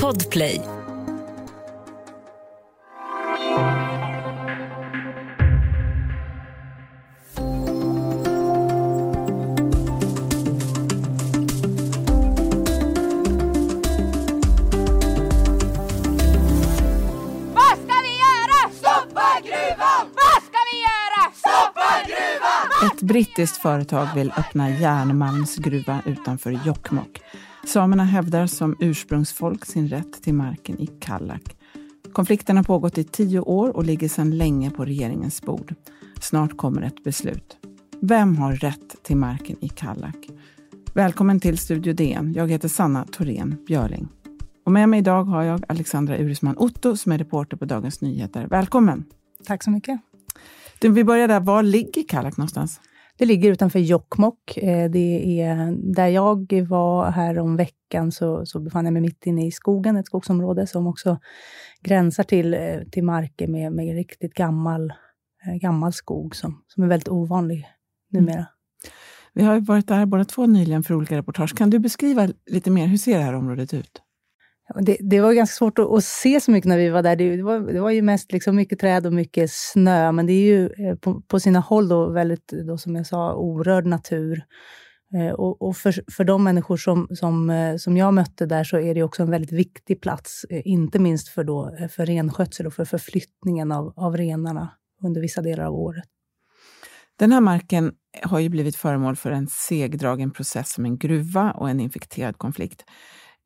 Podplay. Ett brittiskt företag vill öppna järnmalmsgruva utanför Jokkmokk. Samerna hävdar som ursprungsfolk sin rätt till marken i Kallak. Konflikten har pågått i tio år och ligger sedan länge på regeringens bord. Snart kommer ett beslut. Vem har rätt till marken i Kallak? Välkommen till Studio DN. Jag heter Sanna Thorén Björling. Och med mig idag har jag Alexandra Urisman Otto som är reporter på Dagens Nyheter. Välkommen! Tack så mycket. Du, vi börjar där. Var ligger Kallak någonstans? Det ligger utanför Jokkmokk. Eh, Det är där jag var här om veckan så, så befann jag mig mitt inne i skogen, ett skogsområde som också gränsar till, eh, till marker med, med riktigt gammal, eh, gammal skog som, som är väldigt ovanlig numera. Vi har varit där båda två nyligen för olika reportage. Kan du beskriva lite mer, hur ser det här området ut? Det, det var ganska svårt att, att se så mycket när vi var där. Det, det, var, det var ju mest liksom mycket träd och mycket snö, men det är ju eh, på, på sina håll då väldigt, då, som jag sa, orörd natur. Eh, och, och för, för de människor som, som, eh, som jag mötte där så är det också en väldigt viktig plats, inte minst för, då, för renskötsel och för förflyttningen av, av renarna under vissa delar av året. Den här marken har ju blivit föremål för en segdragen process som en gruva och en infekterad konflikt.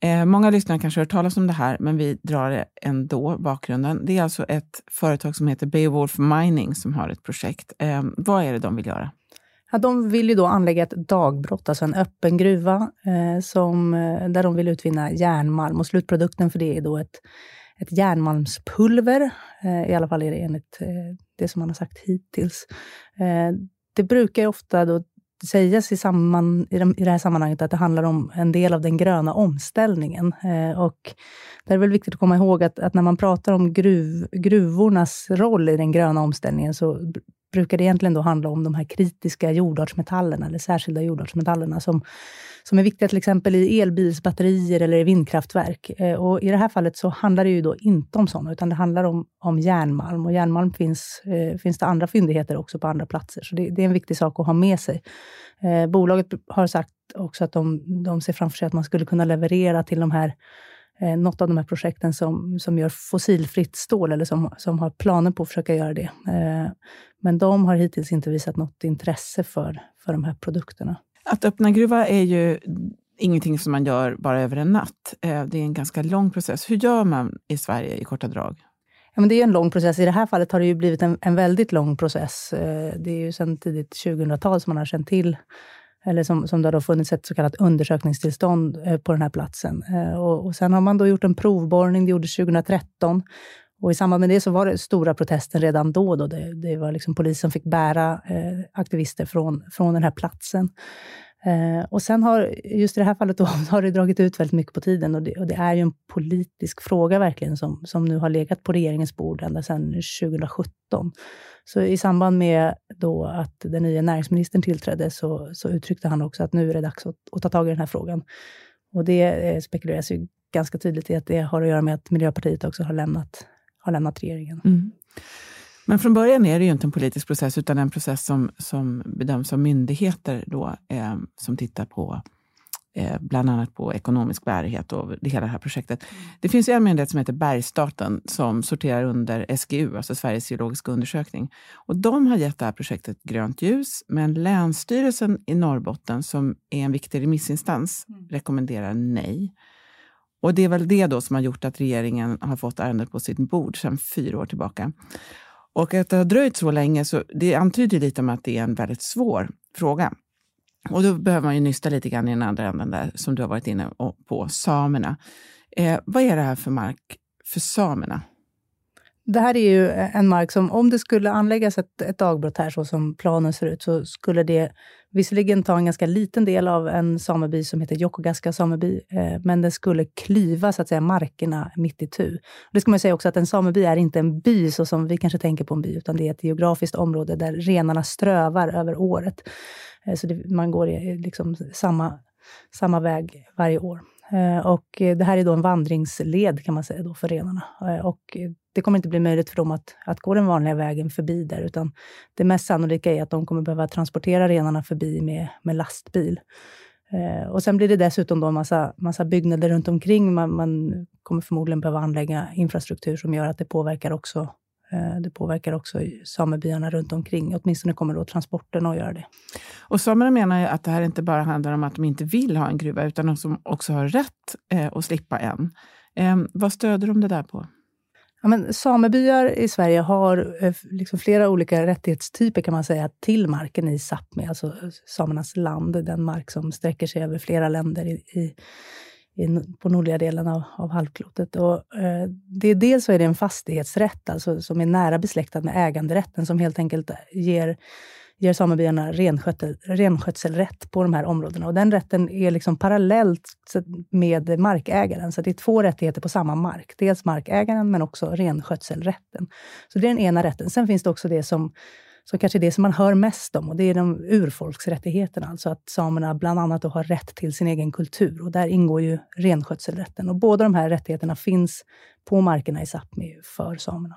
Eh, många lyssnare kanske har hört talas om det här, men vi drar det ändå, bakgrunden. Det är alltså ett företag som heter Beowulf Mining som har ett projekt. Eh, vad är det de vill göra? Ja, de vill ju då anlägga ett dagbrott, alltså en öppen gruva, eh, som, eh, där de vill utvinna järnmalm. Och slutprodukten för det är då ett, ett järnmalmspulver. Eh, I alla fall är det enligt eh, det som man har sagt hittills. Eh, det brukar ju ofta då sägas i, samman, i, de, i det här sammanhanget att det handlar om en del av den gröna omställningen. Eh, och det är väl viktigt att komma ihåg att, att när man pratar om gruv, gruvornas roll i den gröna omställningen så brukar det egentligen då handla om de här kritiska jordartsmetallerna, eller särskilda jordartsmetallerna, som, som är viktiga till exempel i elbilsbatterier eller i vindkraftverk. Eh, och I det här fallet så handlar det ju då inte om sådana, utan det handlar om, om järnmalm. Och järnmalm finns, eh, finns det andra fyndigheter också på andra platser, så det, det är en viktig sak att ha med sig. Eh, bolaget har sagt också att de, de ser framför sig att man skulle kunna leverera till de här eh, något av de här projekten som, som gör fossilfritt stål, eller som, som har planer på att försöka göra det. Eh, men de har hittills inte visat något intresse för, för de här produkterna. Att öppna gruva är ju ingenting som man gör bara över en natt. Eh, det är en ganska lång process. Hur gör man i Sverige i korta drag? Ja, men det är en lång process. I det här fallet har det ju blivit en, en väldigt lång process. Eh, Det är ju sedan tidigt 2000-tal som man har känt till, eller som, som det har då funnits ett så kallat undersökningstillstånd eh, på den här platsen. Eh, och, och sen har man då gjort en provborrning, det gjordes 2013. Och I samband med det så var det stora protester redan då. då. Det, det var liksom polisen fick bära eh, aktivister från, från den här platsen. Eh, och sen har, just i det här fallet då, har det dragit ut väldigt mycket på tiden och det, och det är ju en politisk fråga verkligen som, som nu har legat på regeringens bord ända sedan 2017. Så i samband med då att den nya näringsministern tillträdde så, så uttryckte han också att nu är det dags att, att ta tag i den här frågan. Och det eh, spekuleras ju ganska tydligt i att det har att göra med att Miljöpartiet också har lämnat, har lämnat regeringen. Mm. Men från början är det ju inte en politisk process, utan en process som, som bedöms av myndigheter då, eh, som tittar på eh, bland annat på ekonomisk bärighet och det, hela det här projektet. Det finns ju en myndighet som heter Bergsstaten som sorterar under SGU, alltså Sveriges geologiska undersökning. Och de har gett det här projektet grönt ljus, men Länsstyrelsen i Norrbotten, som är en viktig remissinstans, rekommenderar nej. Och det är väl det då som har gjort att regeringen har fått ärendet på sitt bord sedan fyra år tillbaka. Och att det har dröjt så länge, så det antyder lite om att det är en väldigt svår fråga. Och då behöver man ju nysta lite grann i den andra änden där, som du har varit inne på, samerna. Eh, vad är det här för mark för samerna? Det här är ju en mark som, om det skulle anläggas ett, ett dagbrott här, så som planen ser ut, så skulle det visserligen ta en ganska liten del av en sameby som heter Jokkogaska sameby, eh, men det skulle klyva så att säga, markerna mitt i tu. Det ska man säga också att en sameby är inte en by, så som vi kanske tänker på en by, utan det är ett geografiskt område där renarna strövar över året. Eh, så det, man går i liksom samma, samma väg varje år. Eh, och eh, det här är då en vandringsled kan man säga då för renarna. Eh, och det kommer inte bli möjligt för dem att, att gå den vanliga vägen förbi där, utan det mest sannolika är att de kommer behöva transportera renarna förbi med, med lastbil. Och sen blir det dessutom då en massa, massa byggnader runt omkring. Man, man kommer förmodligen behöva anlägga infrastruktur som gör att det påverkar också det påverkar också samebyarna runt omkring. Åtminstone kommer då transporterna att göra det. Och samerna menar ju att det här inte bara handlar om att de inte vill ha en gruva, utan att de också har rätt eh, att slippa en. Eh, vad stöder de det där på? Ja, men samebyar i Sverige har eh, liksom flera olika rättighetstyper kan man säga till marken i Sápmi, alltså samernas land, den mark som sträcker sig över flera länder i, i på nordliga delen av, av halvklotet. Och, eh, det är dels så är det en fastighetsrätt alltså, som är nära besläktad med äganderätten som helt enkelt ger, ger samebyarna renskötsel, renskötselrätt på de här områdena. Och den rätten är liksom parallellt med markägaren, så det är två rättigheter på samma mark. Dels markägaren, men också renskötselrätten. Så det är den ena rätten. Sen finns det också det som som kanske det som man hör mest om och det är de urfolksrättigheterna. Alltså att samerna bland annat har rätt till sin egen kultur och där ingår ju renskötselrätten. Och båda de här rättigheterna finns på markerna i Sápmi för samerna.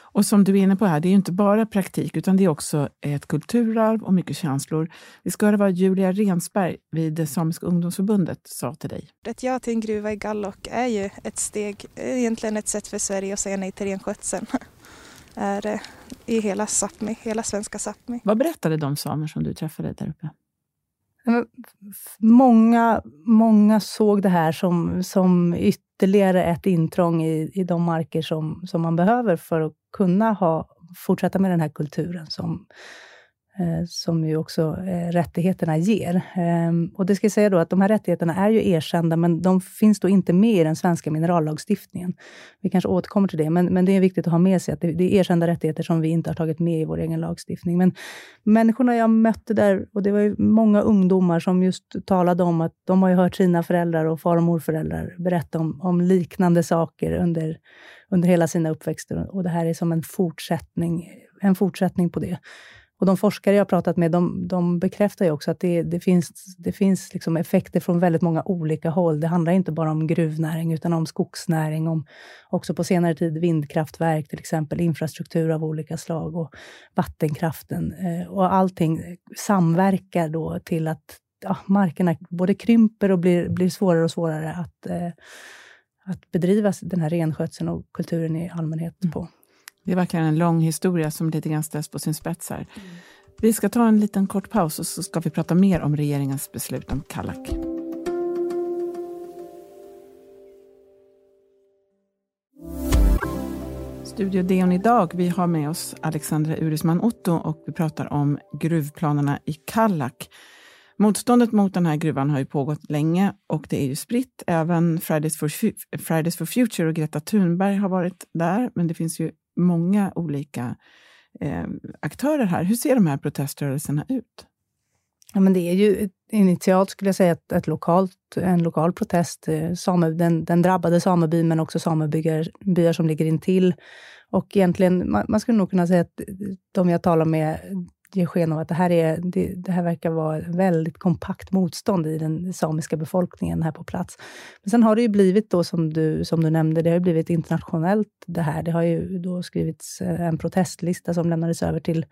Och som du är inne på här, det är ju inte bara praktik utan det är också ett kulturarv och mycket känslor. Vi ska höra vad Julia Rensberg vid det Samiska ungdomsförbundet sa till dig. Ett ja till en gruva i Gallok är ju ett steg, egentligen ett sätt för Sverige att säga nej till renskötseln. är eh, i hela Sápmi, hela svenska Sápmi. Vad berättade de samer som du träffade där uppe? Många, många såg det här som, som ytterligare ett intrång i, i de marker som, som man behöver för att kunna ha, fortsätta med den här kulturen som, Eh, Eh, som ju också eh, rättigheterna ger. Ehm, och det ska jag säga då att de här rättigheterna är ju erkända, men de finns då inte med i den svenska minerallagstiftningen. Vi kanske återkommer till det, men, men det är viktigt att ha med sig att det, det, är erkända rättigheter som vi inte har tagit med i vår egen lagstiftning. Men människorna jag mötte där, och det var ju många ungdomar som just talade om att de har ju hört sina föräldrar och far och morföräldrar berätta om, om liknande saker under, under hela sina uppväxter. Och det här är som en fortsättning, en fortsättning på det. Och de forskare jag har pratat med, de, de bekräftar ju också att det, det finns, det finns liksom effekter från väldigt många olika håll. Det handlar inte bara om gruvnäring, utan om skogsnäring, om också på senare tid vindkraftverk, till exempel, infrastruktur av olika slag och vattenkraften. Eh, och allting samverkar då till att ja, markerna både krymper och blir, blir svårare och svårare att, eh, att bedriva den här renskötseln och kulturen i allmänhet mm. på. Det är verkligen en lång historia som lite grann ställs på sin spets här. Mm. Vi ska ta en liten kort paus och så ska vi prata mer om regeringens beslut om Kallak. Studio Deon idag. Vi har med oss Alexandra Urisman Otto och vi pratar om gruvplanerna i Kallak. Motståndet mot den här gruvan har ju pågått länge och det är ju spritt. Även Fridays for, Fridays for Future och Greta Thunberg har varit där, men det finns ju många olika eh, aktörer här. Hur ser de här proteströrelserna ut? Ja, men det är ju initialt skulle jag säga ett, ett lokalt, en lokal protest. Eh, same, den, den drabbade samebyn, men också samebyar som ligger intill. Och egentligen, man, man skulle nog kunna säga att de jag talar med ger sken av att det här, är, det, det, här verkar vara väldigt kompakt motstånd i den samiska befolkningen här på plats. Men sen har det ju blivit då, som du, som du nämnde, det har blivit internationellt det här. Det har ju då skrivits eh, en protestlista som lämnades över till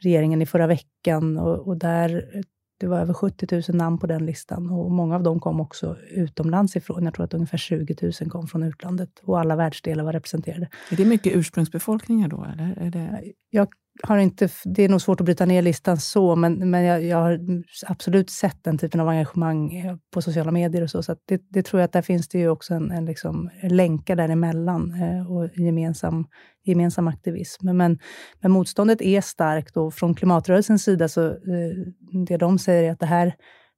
regeringen i förra veckan och, och där det var över 70 000 namn på den listan och många av dem kom också utomlands ifrån. Jag tror att ungefär 20 000 kom från utlandet och alla världsdelar var representerade. Är det mycket ursprungsbefolkningar då? Eller är det... Jag har inte, det är nog svårt att bryta ner listan så, men, men jag, jag har absolut sett den typen av engagemang eh, på sociala medier och så. så det, det, tror jag att där finns det ju också en, en liksom, länkar däremellan eh, och gemensam, gemensam aktivism. Men, men motståndet är starkt och från klimatrörelsens sida så eh, det de säger är att det här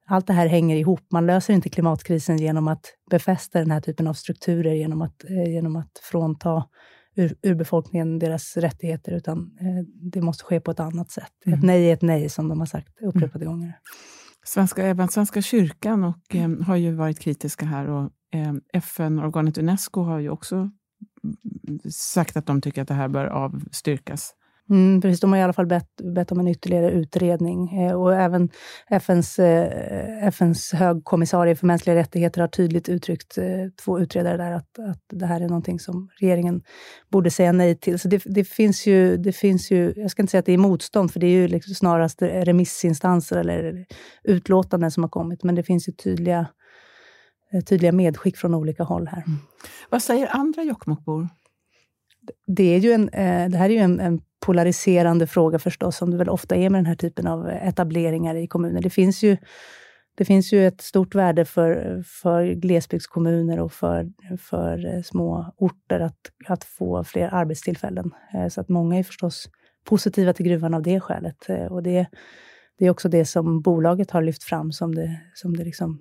allt det här hänger ihop. Man löser inte klimatkrisen genom att befästa den här typen av strukturer, genom att, eh, genom att frånta urbefolkningen deras rättigheter, utan eh, det måste ske på ett annat sätt. Mm. Ett nej är ett nej, som de har sagt upprepade mm. gånger. Svenska, även Svenska kyrkan och, eh, har ju varit kritiska här och eh, FN-organet Unesco har ju också sagt att de tycker att det här bör avstyrkas. Mm, precis, de har i alla fall bett, bett om en ytterligare utredning. Eh, och även FNs, eh, FNs högkommissarie för mänskliga rättigheter har tydligt uttryckt, eh, två utredare där, att, att det här är någonting som regeringen borde säga nej till. Så det, det, finns ju, det finns ju, jag ska inte säga att det är motstånd, för det är ju liksom snarast remissinstanser eller utlåtanden som har kommit, men det finns ju tydliga, eh, tydliga medskick från olika håll här. Mm. Vad säger andra Jokkmokksbor? Det, är ju en, eh, det här är ju en, en polariserande fråga förstås, som det väl ofta är med den här typen av etableringar i kommuner. Det finns ju, det finns ju ett stort värde för, för glesbygdskommuner och för, för eh, små orter att, att få fler arbetstillfällen. Eh, så att många är förstås positiva till gruvan av det skälet. Eh, och det, det är också det som bolaget har lyft fram som det, som det liksom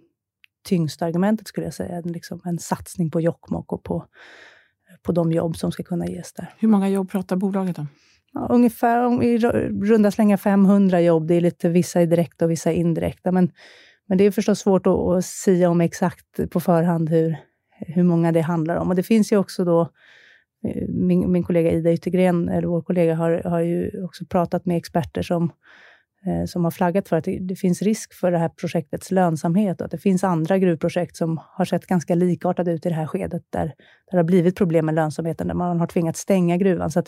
tyngsta argumentet, skulle jag säga. En, liksom en satsning på Jokkmokk och på, på de jobb som ska kunna ges där. Hur många jobb pratar bolaget om? Ja, ungefär i runda slänga 500 jobb. Det är lite, vissa är direkta och vissa är indirekta. Men, men det är förstås svårt att, att säga om exakt på förhand hur, hur många det handlar om. Och det finns ju också då eh, min, min kollega Ida Yttergren, eller vår kollega, har, har ju också pratat med experter som Eh, som har flaggat för att det, finns risk för det här projektets lönsamhet och att det finns andra gruvprojekt som har sett ganska likartade ut i det här skedet, där, där det har blivit problem med lönsamheten, där man har tvingats stänga gruvan. Så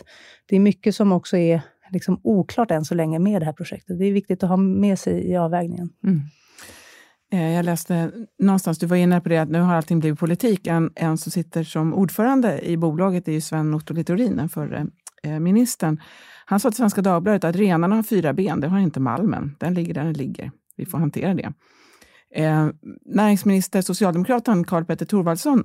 det är mycket som också är liksom oklart än så länge med det här projektet. Det är viktigt att ha med sig i avvägningen. Mm. Eh, jag läste någonstans, du var inne på det, att nu har allting blivit politik. En, en som sitter som ordförande i bolaget är ju Sven Otto Littorin, den förre eh, ministern. Han sa till Svenska Dagbladet att renarna har fyra ben, det har inte malmen. Den ligger där den ligger. Vi får hantera det. Eh, näringsminister, socialdemokraten Karl-Petter Thorwaldsson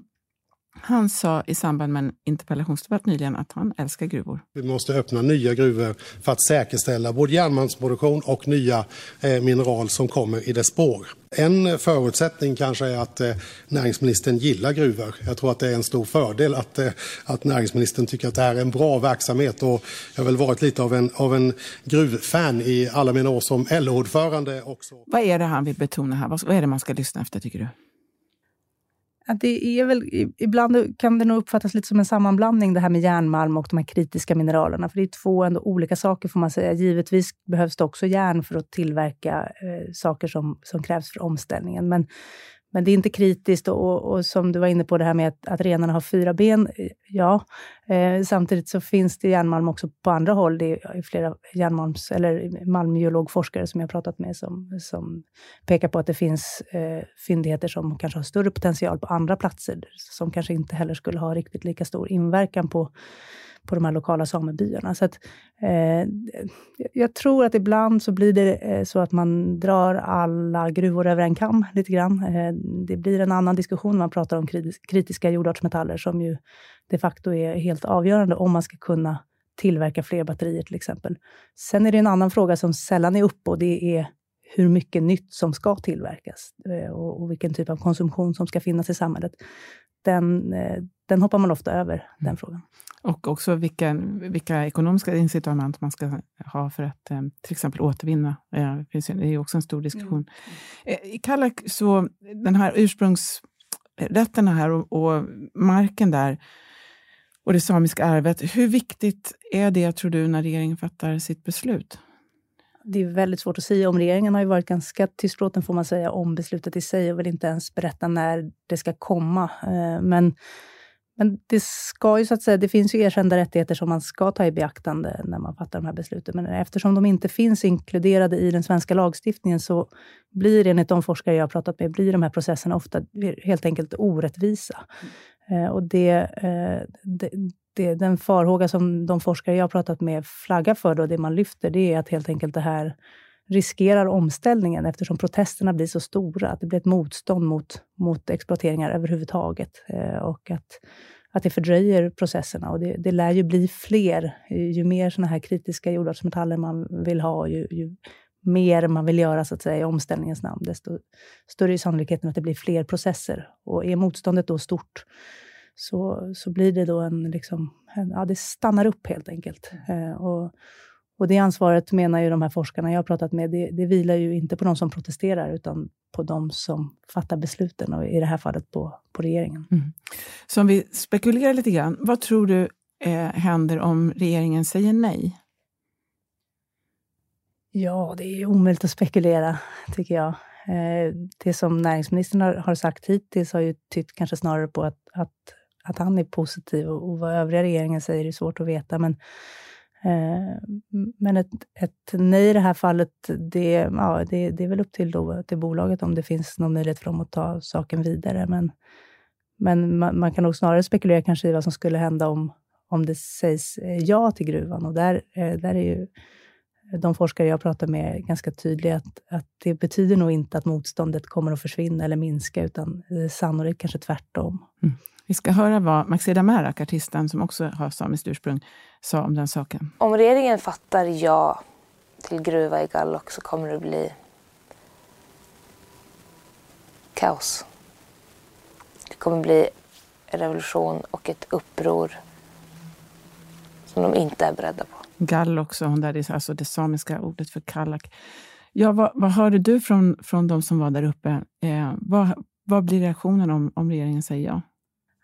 han sa i samband med en interpellationsdebatt nyligen att han älskar gruvor. Vi måste öppna nya gruvor för att säkerställa både järnmalmsproduktion och nya eh, mineral som kommer i dess spår. En förutsättning kanske är att eh, näringsministern gillar gruvor. Jag tror att det är en stor fördel att, eh, att näringsministern tycker att det här är en bra verksamhet. Och jag har väl varit lite av en, av en gruvfan i alla mina år som LO-ordförande också. Vad är det han vill betona här? Vad är det man ska lyssna efter tycker du? Att det är väl, ibland kan det nog uppfattas lite som en sammanblandning, det här med järnmalm och de här kritiska mineralerna. För det är två ändå olika saker, får man säga. Givetvis behövs det också järn för att tillverka eh, saker som, som krävs för omställningen. Men men det är inte kritiskt och, och, som du var inne på det här med att, att renarna har fyra ben. Eh, ja, eh, samtidigt så finns det järnmalm också på andra håll. Det är eh, flera järnmalms eller eh, malmgeologforskare som jag pratat med som, som pekar på att det finns eh, fyndigheter som kanske har större potential på andra platser som kanske inte heller skulle ha riktigt lika stor inverkan på på de här lokala samebyarna. Så att, eh, jag tror att ibland så blir det eh, så att man drar alla gruvor över en kam lite grann. Eh, det blir en annan diskussion när man pratar om kritiska jordartsmetaller som ju de facto är helt avgörande om man ska kunna tillverka fler batterier till exempel. Sen är det en annan fråga som sällan är uppe och det är hur mycket nytt som ska tillverkas eh, och, och vilken typ av konsumtion som ska finnas i samhället. Den, eh, den hoppar man ofta över, den mm. frågan. Och också vilka, vilka ekonomiska incitament man ska ha för att eh, till exempel återvinna. Det är också en stor diskussion. Mm. I Kallak, så den här ursprungsrätterna här och, och marken där och det samiska arvet. Hur viktigt är det, tror du, när regeringen fattar sitt beslut? Det är väldigt svårt att säga om. Regeringen har ju varit ganska tystlåten får man säga om beslutet i sig och vill inte ens berätta när det ska komma. Eh, men, men det ska ju så att säga, det finns ju erkända rättigheter som man ska ta i beaktande när man fattar de här besluten. Men eftersom de inte finns inkluderade i den svenska lagstiftningen så blir, enligt de forskare jag har pratat med, blir de här processerna ofta helt enkelt orättvisa. Mm. Och det, eh, det, det, den farhåga som de forskare jag har pratat med flaggar för, då, det man lyfter, det är att helt enkelt det här riskerar omställningen eftersom protesterna blir så stora, att det blir ett motstånd mot, mot exploateringar överhuvudtaget eh, och att, att det fördröjer processerna. Och det, det lär ju bli fler. Ju mer såna här kritiska jordartsmetaller man vill ha, ju, ju mer man vill göra så att säga, i omställningens namn, desto större är sannolikheten att det blir fler processer. Och är motståndet då stort så, så blir det då en, liksom, en, ja, det stannar upp helt enkelt. Eh, och, och det ansvaret menar ju de här forskarna jag har pratat med, det, det vilar ju inte på de som protesterar, utan på de som fattar besluten och i det här fallet på, på regeringen. Mm. Så om vi spekulerar lite grann, vad tror du eh, händer om regeringen säger nej? Ja, det är omöjligt att spekulera, tycker jag. Eh, det som näringsministern har, har sagt hittills har ju tytt kanske snarare på att, att, att han är positiv och, och vad övriga regeringen säger är svårt att veta. Men, eh, men ett, ett nej i det här fallet, det, ja, det, det är väl upp till, då, till bolaget om det finns någon möjlighet för dem att ta saken vidare. Men, men man, man kan nog snarare spekulera kanske i vad som skulle hända om, om det sägs eh, ja till gruvan. Och där, eh, där är ju de forskare jag pratar med ganska tydliga att, att det betyder nog inte att motståndet kommer att försvinna eller minska, utan eh, sannolikt kanske tvärtom. Mm. Vi ska höra vad Maxida Märak, artisten som också har samiskt ursprung, sa om den saken. Om regeringen fattar ja till gruva i Gallok så kommer det bli kaos. Det kommer bli revolution och ett uppror som de inte är beredda på. Gall också, hon där, det är alltså det samiska ordet för kallak. Ja, vad, vad hörde du från, från de som var där uppe? Eh, vad, vad blir reaktionen om, om regeringen säger ja?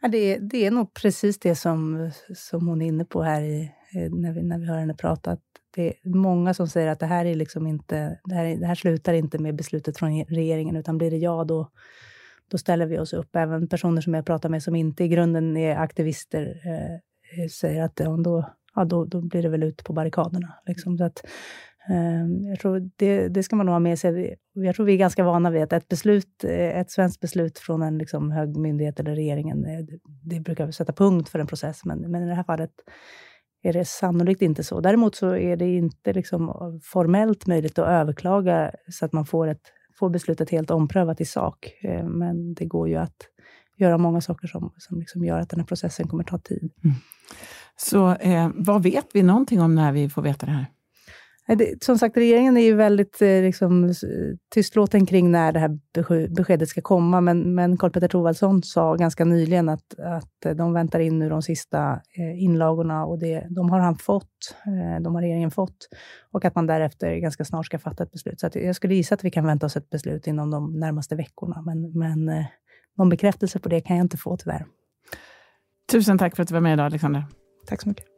Ja det, det är nog precis det som, som hon är inne på här i, eh, när, vi, när vi hör henne prata. Att det är många som säger att det här, är liksom inte, det, här, det här slutar inte med beslutet från regeringen, utan blir det ja, då, då ställer vi oss upp. Även personer som jag pratar med som inte i grunden är aktivister eh, eh säger att ja, då, ja, då, då blir det väl ut på barrikaderna. Liksom. Så att, Ehm, jag tror det, det ska man nog ha med sig. Jag tror vi är ganska vana vid att ett beslut, eh, ett svenskt beslut från en liksom, hög myndighet eller regeringen, eh, det, det brukar sätta punkt för en process, men, men i det här fallet är det sannolikt inte så. Däremot så är det inte liksom formellt möjligt att överklaga så att man får, ett, får beslutet helt omprövat i sak. Ehm, men det går ju att göra många saker som, som liksom gör att den här processen kommer ta tid. Mm. Så eh, vad vet vi någonting om när vi får veta det här? Det, som sagt, regeringen är ju väldigt eh, liksom, tystlåten kring när det här beskedet ska komma, men, men Karl-Petter Thorwaldsson sa ganska nyligen att, att de väntar in nu de sista eh, inlagorna och det, de har han fått, eh, de har regeringen fått, och att man därefter ganska snart ska fatta ett beslut. Så jag skulle gissa att vi kan vänta oss ett beslut inom de närmaste veckorna, men, men eh, någon bekräftelse på det kan jag inte få tyvärr. Tusen tack för att du var med idag, Alexander. Tack så mycket.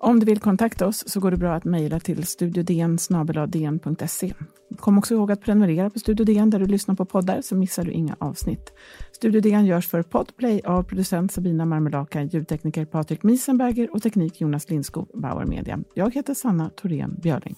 Om du vill kontakta oss så går det bra att mejla till studiodn Kom också ihåg att prenumerera på Studio DN där du lyssnar på poddar så missar du inga avsnitt. Studio DN görs för Podplay av producent Sabina Marmelaka, ljudtekniker Patrik Miesenberger och teknik Jonas Lindskog, Bauer Media. Jag heter Sanna Thorén Björling.